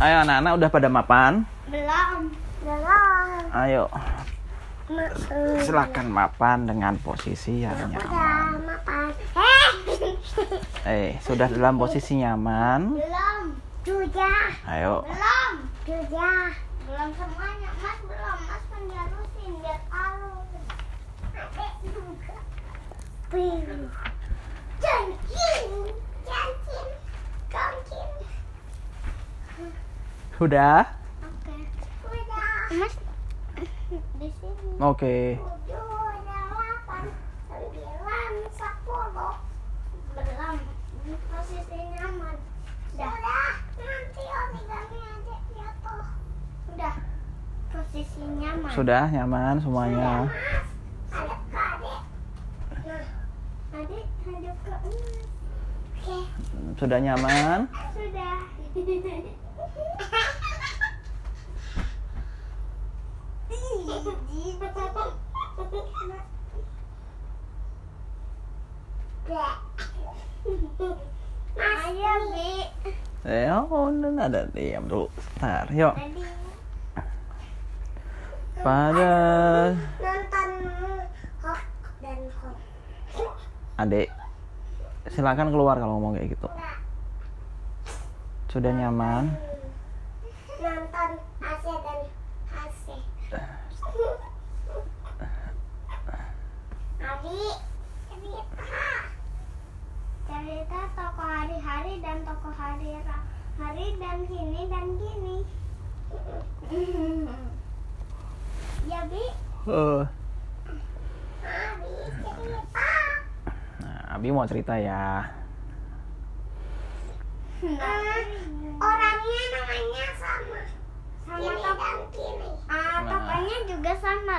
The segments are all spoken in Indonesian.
Ayo anak-anak udah pada mapan? Belum. Belum. Ayo silakan mapan dengan posisi yang Udah nyaman. makan. Eh. Eh, sudah dalam posisi nyaman? belum. Sudah. Ayo. Belum. Sudah. Belum semuanya. Mas belum. Mas menjalusin biar halus. Adek juga. Biru. Sudah? Oke. Udah. Mas di sini. Oke. Posisi nyaman. Sudah. Sudah. Nyaman. Sudah nyaman semuanya? Adik. Nah. Sudah nyaman? Sudah. Oh, ada diam dulu. Yuk. Pada nonton Hawk dan Hawk. adik, silakan keluar kalau ngomong kayak gitu. Sudah nyaman? Nonton AC dan AC. Adi, cerita. Cerita toko hari-hari dan toko hari dan kini dan kini. ya, Bi. Eh, Abi, cerita. Nah, Abi mau cerita ya. Eh, orangnya namanya sama. Sama dan kini. Ah, Nah. tokonya juga sama.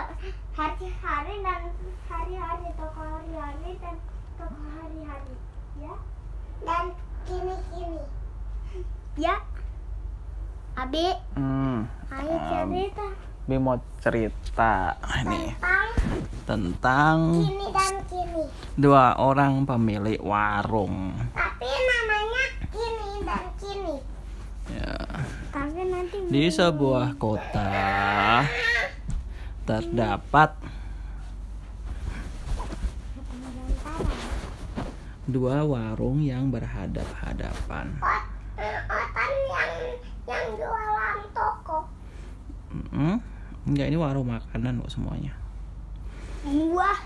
Hari-hari dan hari-hari toko hari-hari dan toko hari-hari. Ya. Dan kini-kini. Ya. Abi, Hmm, ayo cerita Abi mau cerita ini tentang tentang kini dan kini. dua orang pemilik warung. Tapi namanya kini dan kini. Ya. Tapi nanti Di sebuah kota terdapat dua warung yang berhadap-hadapan. Yang jualan toko. Hmm? Enggak, ini warung makanan kok semuanya. Wah,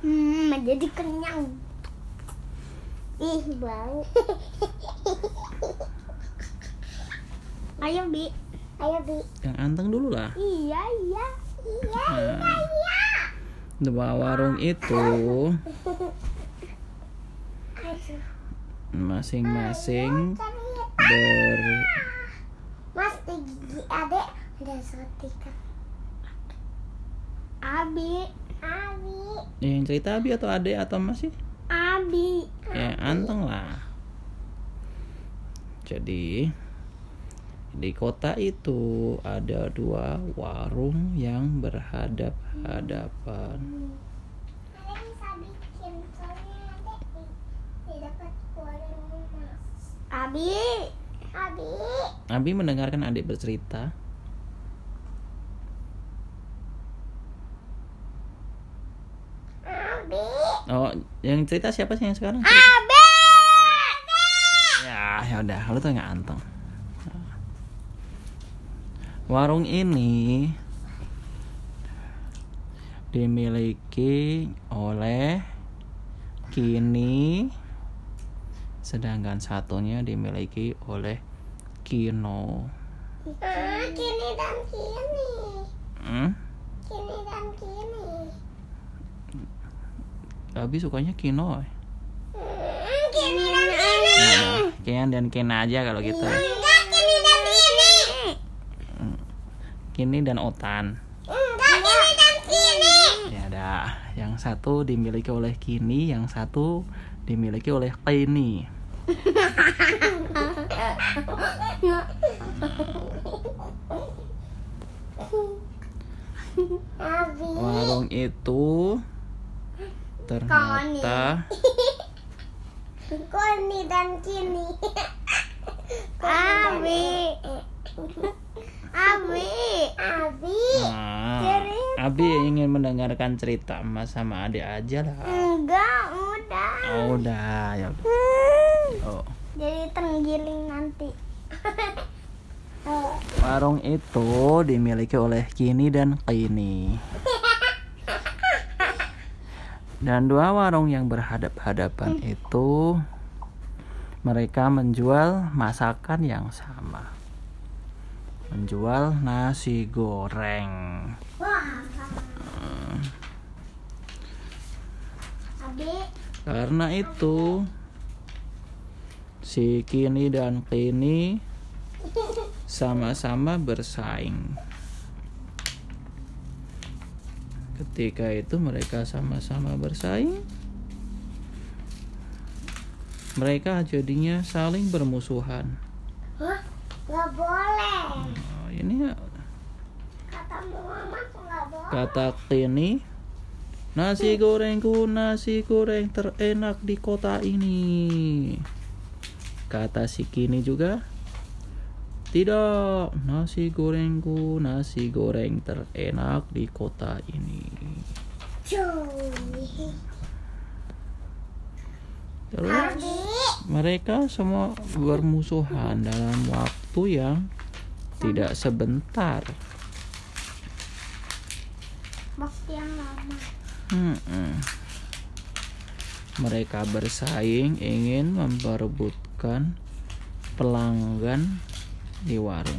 hmm, jadi kenyang. Ih, bau. Ayo, Bi. Ayo, Bi. Yang anteng dulu lah. Iya, iya. Iya, Nah, iya. dua warung itu masing-masing ber Di gigi adek ada setika. Abi. Abi. yang cerita Abi atau Ade atau masih Abi. ya anteng lah jadi di kota itu ada dua warung yang berhadap-hadapan Adek adek. Abi. Abi. Abi mendengarkan adik bercerita Abi. oh yang cerita siapa sih yang sekarang Abi. ya ya udah lu tuh nggak anteng warung ini dimiliki oleh Kini sedangkan satunya dimiliki oleh Kino Ah, kini dan kini. hmm? Kini dan kini. Abi sukanya Kino Hmm, kini dan kini. Nah, Kian dan Kena aja kalau gitu Enggak kini dan kini. Kini dan Otan Enggak kini dan kini. Ya ada yang satu dimiliki oleh Kini, yang satu dimiliki oleh Kini. warung itu ternyata koni dan kini. Abi. Abi. Abi. Nah, abi ingin mendengarkan cerita emas sama adik aja lah. Enggak udah. Oh, udah ya. Hmm. Oh. Jadi terenggiling nanti. Warung itu dimiliki oleh Kini dan Kini. Dan dua warung yang berhadap-hadapan itu mereka menjual masakan yang sama. Menjual nasi goreng. Wah. Abi, Karena itu si Kini dan Kini sama-sama bersaing. Ketika itu mereka sama-sama bersaing. Mereka jadinya saling bermusuhan. Hah? Nggak boleh. Oh, ini Kata mama boleh. kata Kini, nasi gorengku nasi goreng terenak di kota ini. Kata si Kini juga, tidak, nasi gorengku nasi goreng terenak di kota ini. Terus mereka semua bermusuhan dalam waktu yang tidak sebentar. waktu yang lama. Mm-mm. Mereka bersaing ingin memperebutkan pelanggan di.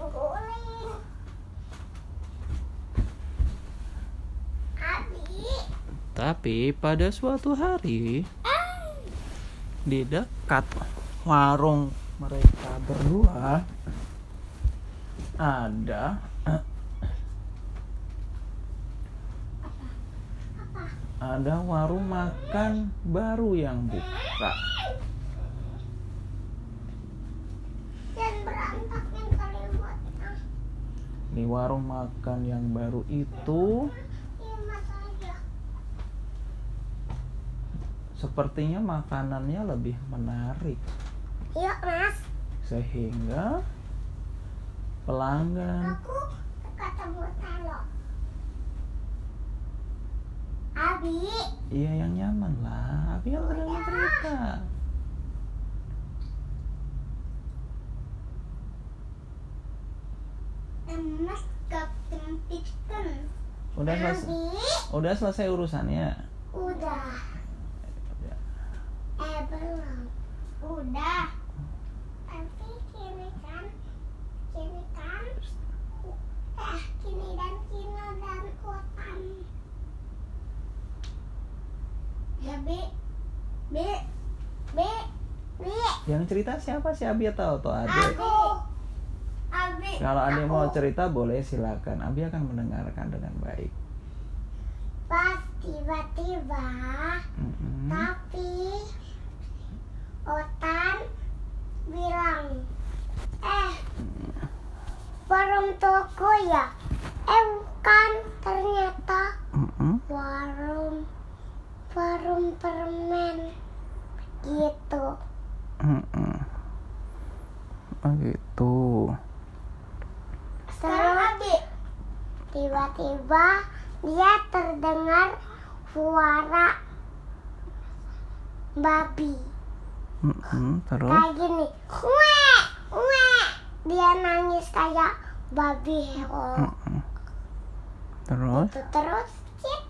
Guling. Abi. Tapi pada suatu hari di dekat warung mereka berdua ada ada warung makan baru yang buka. Di warung makan yang baru itu saja. sepertinya makanannya lebih menarik Yuk mas, sehingga pelanggan aku Abi, iya yang nyaman lah Abi yang udah mau cerita emas kepimpikan. udah selesai udah selesai urusannya udah. Eh belum. Udah. Tapi kini kan, kini kan, eh kini dan kino dan kotan. Ya B, B, B, B. yang cerita siapa sih Abi atau atau Ade Aku. Abi. kalau Ade mau cerita boleh silakan Abi akan mendengarkan dengan baik Pas tiba-tiba, Mm-mm. tapi Otan bilang, eh, warung toko ya? Eh bukan, ternyata Mm-mm. warung warung permen gitu. Mm-mm. Oh gitu Terus tiba-tiba dia terdengar suara babi Mm-mm. terus kayak gini, weh, weh. Dia nangis kayak babi oh. Mm-mm. terus Itu terus cip.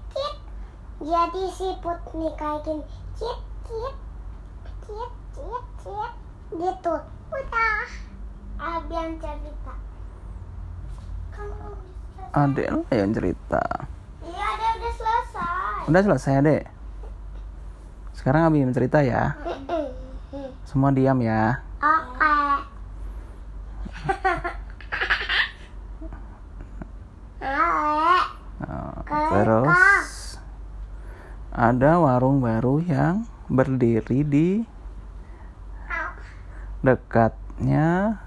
Jadi siput nih kayak gini, cip cip, cip cip cip. Gitu. Udah. Abi yang cerita. Kalau Adek lah yang cerita Iya, dia udah selesai. Udah selesai adek Sekarang Abi yang cerita ya Semua diam ya Oke. Ale, Nah, Terus Ada warung baru yang berdiri di dekatnya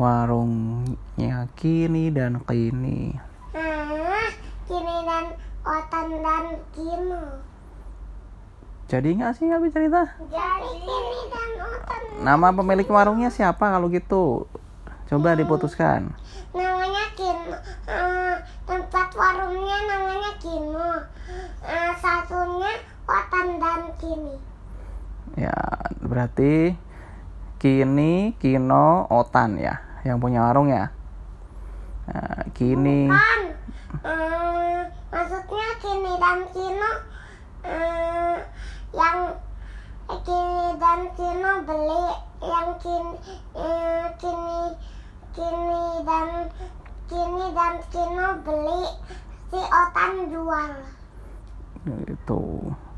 warungnya Kini dan Kini hmm, kini dan otan dan kino. Jadi nggak sih Abi cerita? Jadi kini dan otan. Nama pemilik warungnya siapa kalau gitu? Coba diputuskan. namanya Kino Eh, tempat warungnya namanya Kino Eh, satunya Otan dan Kini Ya, berarti kini Kino Otan ya, yang punya warung ya. Nah, kini kan Eh, maksudnya Kini dan Kino eh, yang Kini dan Kino beli yang Kini eh, Kini Kini dan Kini dan Kino beli si Otan jual itu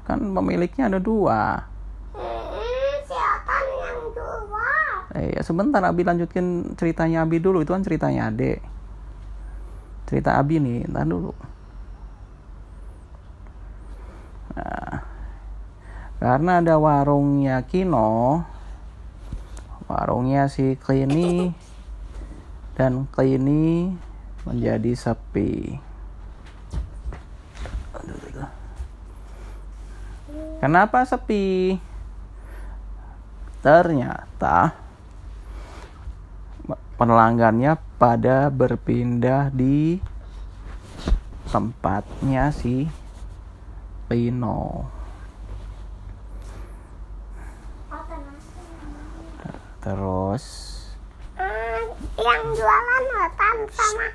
kan pemiliknya ada dua. Hmm, si Otan yang jual. Eh, ya sebentar Abi lanjutin ceritanya Abi dulu. Itu kan ceritanya Ade. Cerita Abi nih, ntar dulu. Nah, karena ada warungnya Kino, warungnya si Klini dan Klini menjadi sepi. Kenapa sepi? Ternyata pelanggannya pada berpindah di tempatnya si Pino. Terus yang jualan Otan sama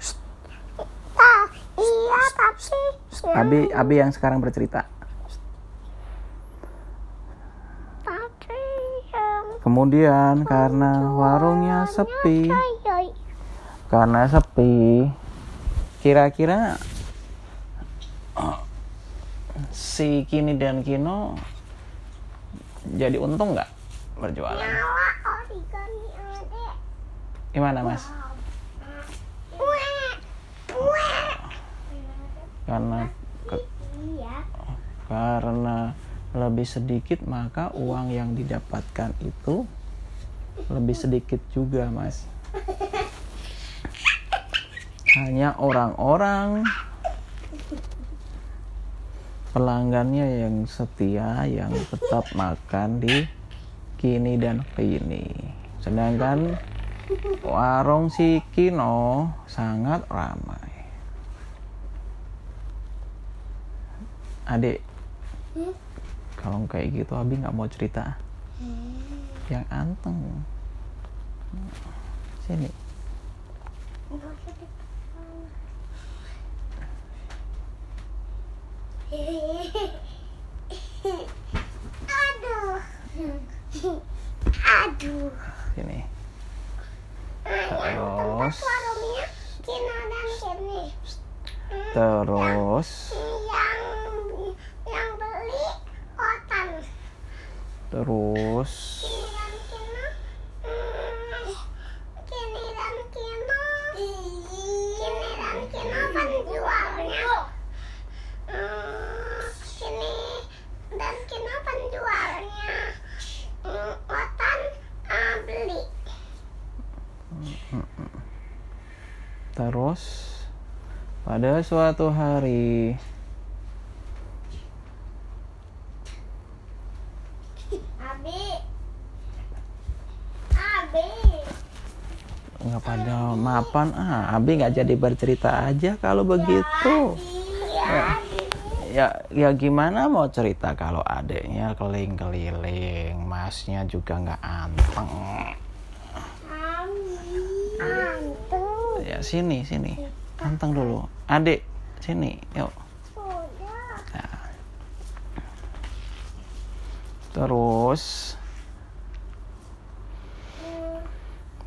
Ah, iya tapi Abi Abi yang sekarang bercerita. tapi Kemudian karena warungnya sepi, karena sepi, kira-kira si Kini dan Kino jadi untung nggak berjualan? Gimana mas? Karena ke- karena lebih sedikit maka uang yang didapatkan itu lebih sedikit juga mas. Hanya orang-orang. Pelanggannya yang setia yang tetap makan di kini dan kini. Sedangkan warung si Kino sangat ramai adik Hmm? kalau kayak gitu Abi nggak mau cerita yang anteng sini Aduh. Aduh. sini terus? Terus? Yang yang beli Otan. terus Kini dan Kino. Hmm, Kini dan Kino. Kini dan Kino penjualnya. Hmm, Kini dan Kino penjualnya. Hmm, Otan ah, beli. Terus pada suatu hari Abi. Abi. nggak pada mapan ah Abi nggak jadi bercerita aja kalau begitu Iya. ya ya gimana mau cerita kalau adeknya keliling-keliling masnya juga nggak anteng Mantu. ya sini sini. Anteng dulu. Adek sini. Yuk. Nah. terus.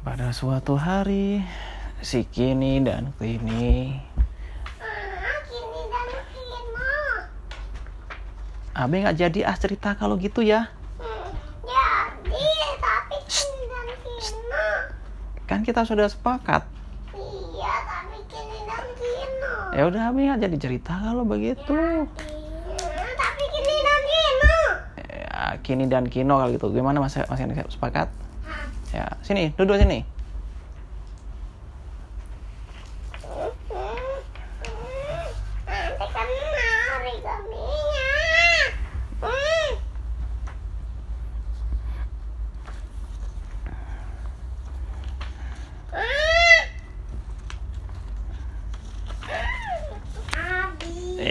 Pada suatu hari si Kini dan Kini. Ah, kini. Abe nggak jadi ah cerita kalau gitu ya? Hmm, Jadi, tapi kini dan kino. kan kita sudah sepakat ya udah Abe nggak jadi cerita kalau begitu. Iya, tapi kini dan kino. ya, Kini dan Kino kalau gitu. Gimana mas? Masih sepakat? Ya sini duduk sini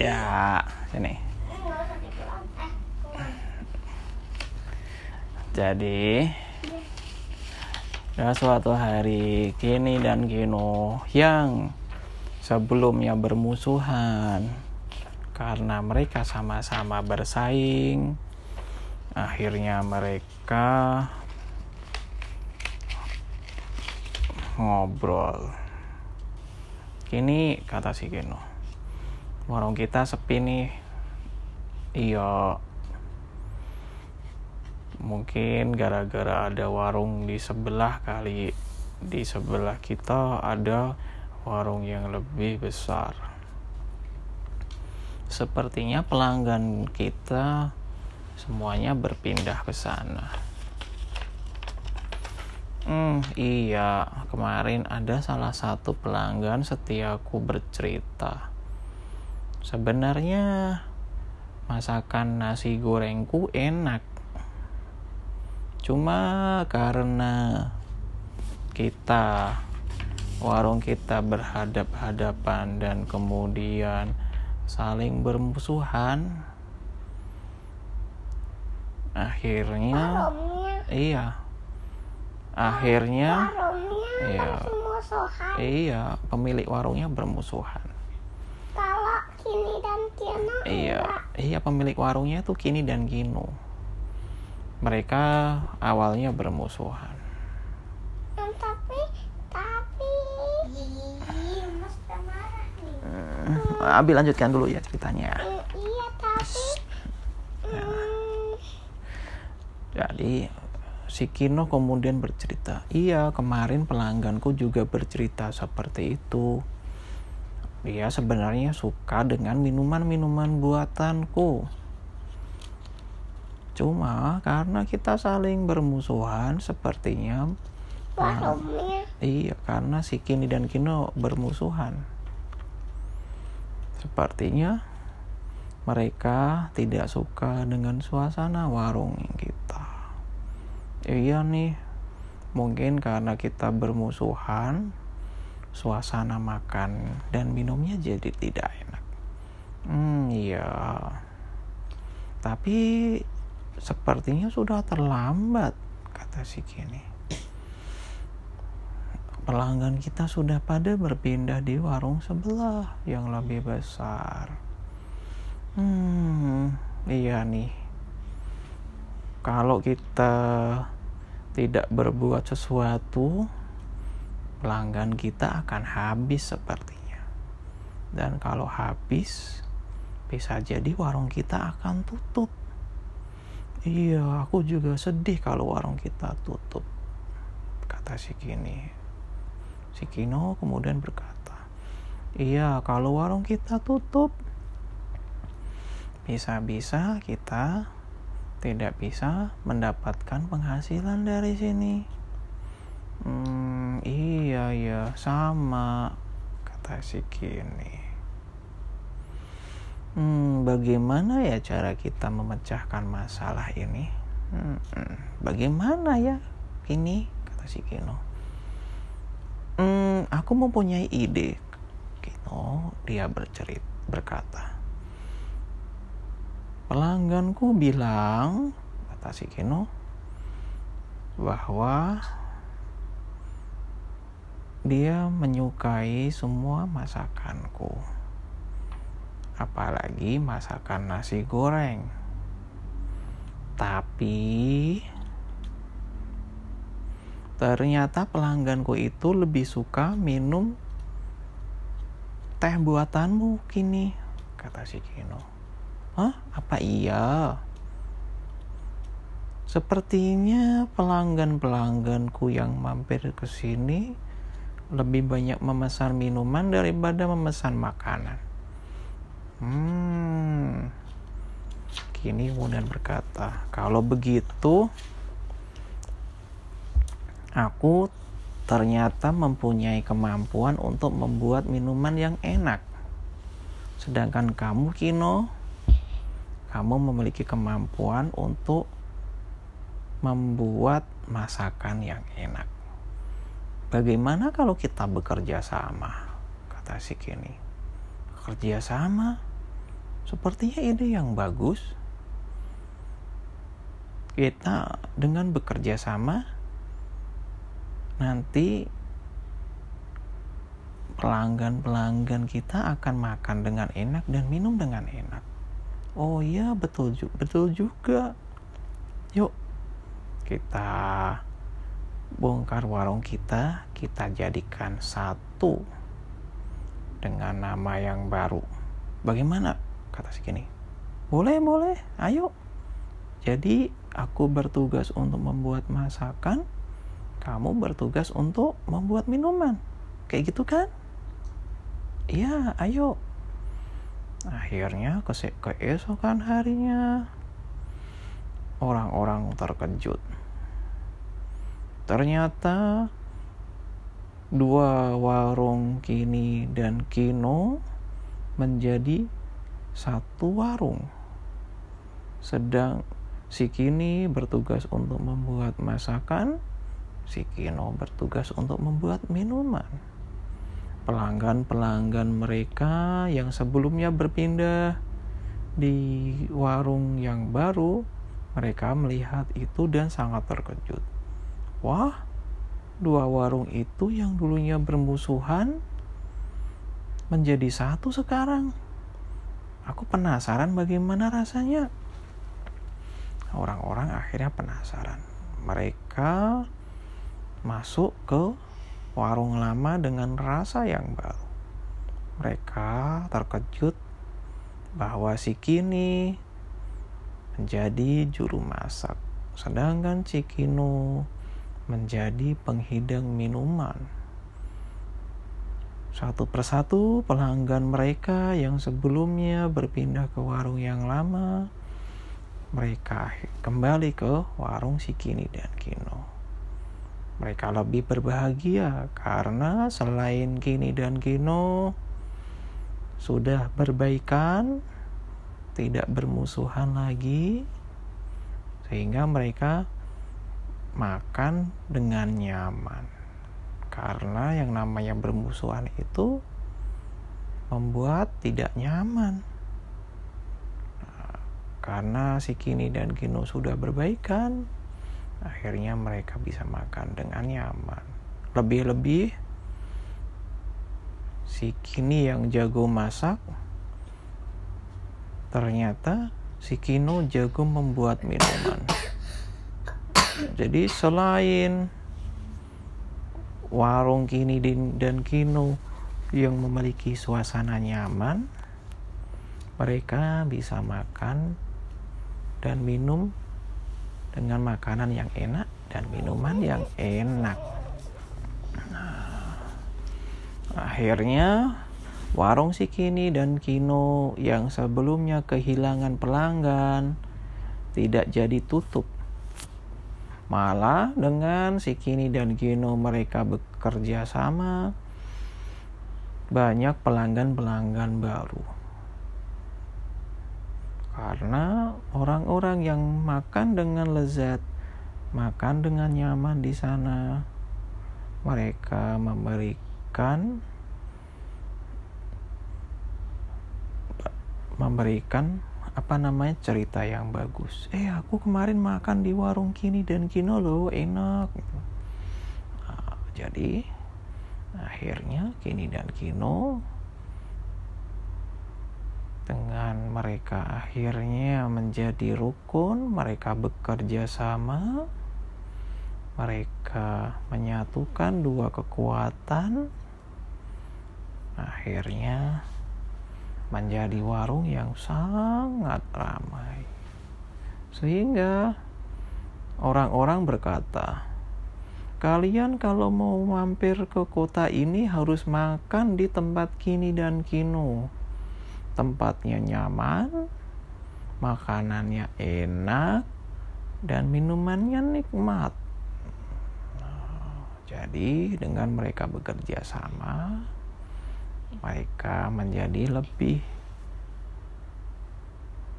ya sini. Jadi pada suatu hari Kini dan Kino yang sebelumnya bermusuhan karena mereka sama-sama bersaing akhirnya mereka ngobrol. Kini kata si keno warung kita sepi nih. Iya. Mungkin gara-gara ada warung di sebelah kali. Di sebelah kita ada warung yang lebih besar. Sepertinya pelanggan kita semuanya berpindah ke sana. Hmm, iya, kemarin ada salah satu pelanggan setiaku bercerita. Sebenarnya masakan nasi gorengku enak. Cuma karena kita warung kita berhadap-hadapan dan kemudian saling bermusuhan akhirnya iya akhirnya iya iya pemilik warungnya bermusuhan kini dan kino iya iya pemilik warungnya tuh kini dan kino mereka awalnya bermusuhan. Hmm, tapi tapi mas udah marah nih. Hmm, Abi lanjutkan dulu ya ceritanya. Hmm, iya tapi hmm, jadi si Kino kemudian bercerita. Iya kemarin pelangganku juga bercerita seperti itu dia sebenarnya suka dengan minuman-minuman buatanku cuma karena kita saling bermusuhan sepertinya warungnya Iya, karena si Kini dan Kino bermusuhan. Sepertinya mereka tidak suka dengan suasana warung kita. Iya nih, mungkin karena kita bermusuhan, suasana makan dan minumnya jadi tidak enak. Hmm, iya. Tapi sepertinya sudah terlambat, kata si Kini pelanggan kita sudah pada berpindah di warung sebelah yang lebih besar. Hmm, iya nih. Kalau kita tidak berbuat sesuatu, pelanggan kita akan habis sepertinya. Dan kalau habis, bisa jadi warung kita akan tutup. Iya, aku juga sedih kalau warung kita tutup. Kata si Kini. Si Kino kemudian berkata, Iya, kalau warung kita tutup, bisa-bisa kita tidak bisa mendapatkan penghasilan dari sini. Hmm, iya ya, sama, kata si Kini. Hmm, bagaimana ya cara kita memecahkan masalah ini? Hmm, bagaimana ya, Kini? Kata si Kino. Hmm, aku mempunyai ide. Kino, dia bercerit, berkata. Pelangganku bilang, kata si Kino, bahwa dia menyukai semua masakanku. Apalagi masakan nasi goreng. Tapi ternyata pelangganku itu lebih suka minum teh buatanmu kini, kata si Kino. Hah? Apa iya? Sepertinya pelanggan-pelangganku yang mampir ke sini lebih banyak memesan minuman daripada memesan makanan. Hmm. Kini kemudian berkata, kalau begitu aku ternyata mempunyai kemampuan untuk membuat minuman yang enak. Sedangkan kamu, Kino, kamu memiliki kemampuan untuk membuat masakan yang enak. Bagaimana kalau kita bekerja sama? Kata si Kini. Bekerja sama? Sepertinya ide yang bagus. kita dengan bekerja sama nanti pelanggan-pelanggan kita akan makan dengan enak dan minum dengan enak. Oh iya, betul juga, betul juga. Yuk, kita bongkar warung kita, kita jadikan satu dengan nama yang baru. Bagaimana? Kata si kini. Boleh, boleh. Ayo. Jadi, aku bertugas untuk membuat masakan, kamu bertugas untuk membuat minuman. Kayak gitu kan? Iya, ayo. Akhirnya ke keesokan harinya orang-orang terkejut. Ternyata dua warung kini dan kino menjadi satu warung. Sedang si kini bertugas untuk membuat masakan, si kino bertugas untuk membuat minuman pelanggan-pelanggan mereka yang sebelumnya berpindah di warung yang baru, mereka melihat itu dan sangat terkejut. Wah, dua warung itu yang dulunya bermusuhan menjadi satu sekarang. Aku penasaran bagaimana rasanya. Orang-orang akhirnya penasaran. Mereka masuk ke warung lama dengan rasa yang baru. Mereka terkejut bahwa si Kini menjadi juru masak, sedangkan si menjadi penghidang minuman. Satu persatu pelanggan mereka yang sebelumnya berpindah ke warung yang lama, mereka kembali ke warung si Kini dan Kino mereka lebih berbahagia karena selain Kini dan Kino sudah berbaikan, tidak bermusuhan lagi, sehingga mereka makan dengan nyaman. Karena yang namanya bermusuhan itu membuat tidak nyaman. Nah, karena si Kini dan Kino sudah berbaikan, akhirnya mereka bisa makan dengan nyaman lebih-lebih si Kini yang jago masak ternyata si Kino jago membuat minuman jadi selain warung Kini dan Kino yang memiliki suasana nyaman mereka bisa makan dan minum dengan makanan yang enak dan minuman yang enak. Nah, akhirnya warung si Kini dan Kino yang sebelumnya kehilangan pelanggan tidak jadi tutup. Malah dengan si Kini dan Kino mereka bekerja sama banyak pelanggan-pelanggan baru. Karena orang-orang yang makan dengan lezat, makan dengan nyaman di sana, mereka memberikan memberikan apa namanya cerita yang bagus. Eh aku kemarin makan di warung kini dan kino loh enak. Nah, jadi akhirnya kini dan kino dengan mereka akhirnya menjadi rukun, mereka bekerja sama, mereka menyatukan dua kekuatan, akhirnya menjadi warung yang sangat ramai. Sehingga orang-orang berkata, Kalian kalau mau mampir ke kota ini harus makan di tempat kini dan kino tempatnya nyaman, makanannya enak, dan minumannya nikmat. Nah, jadi dengan mereka bekerja sama, mereka menjadi lebih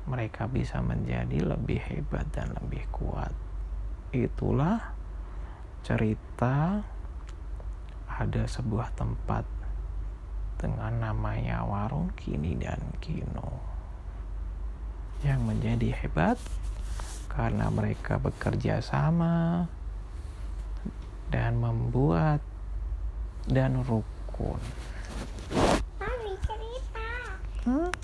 mereka bisa menjadi lebih hebat dan lebih kuat. Itulah cerita ada sebuah tempat dengan namanya warung Kini dan Kino. Yang menjadi hebat karena mereka bekerja sama dan membuat dan rukun. Mami cerita. Hmm?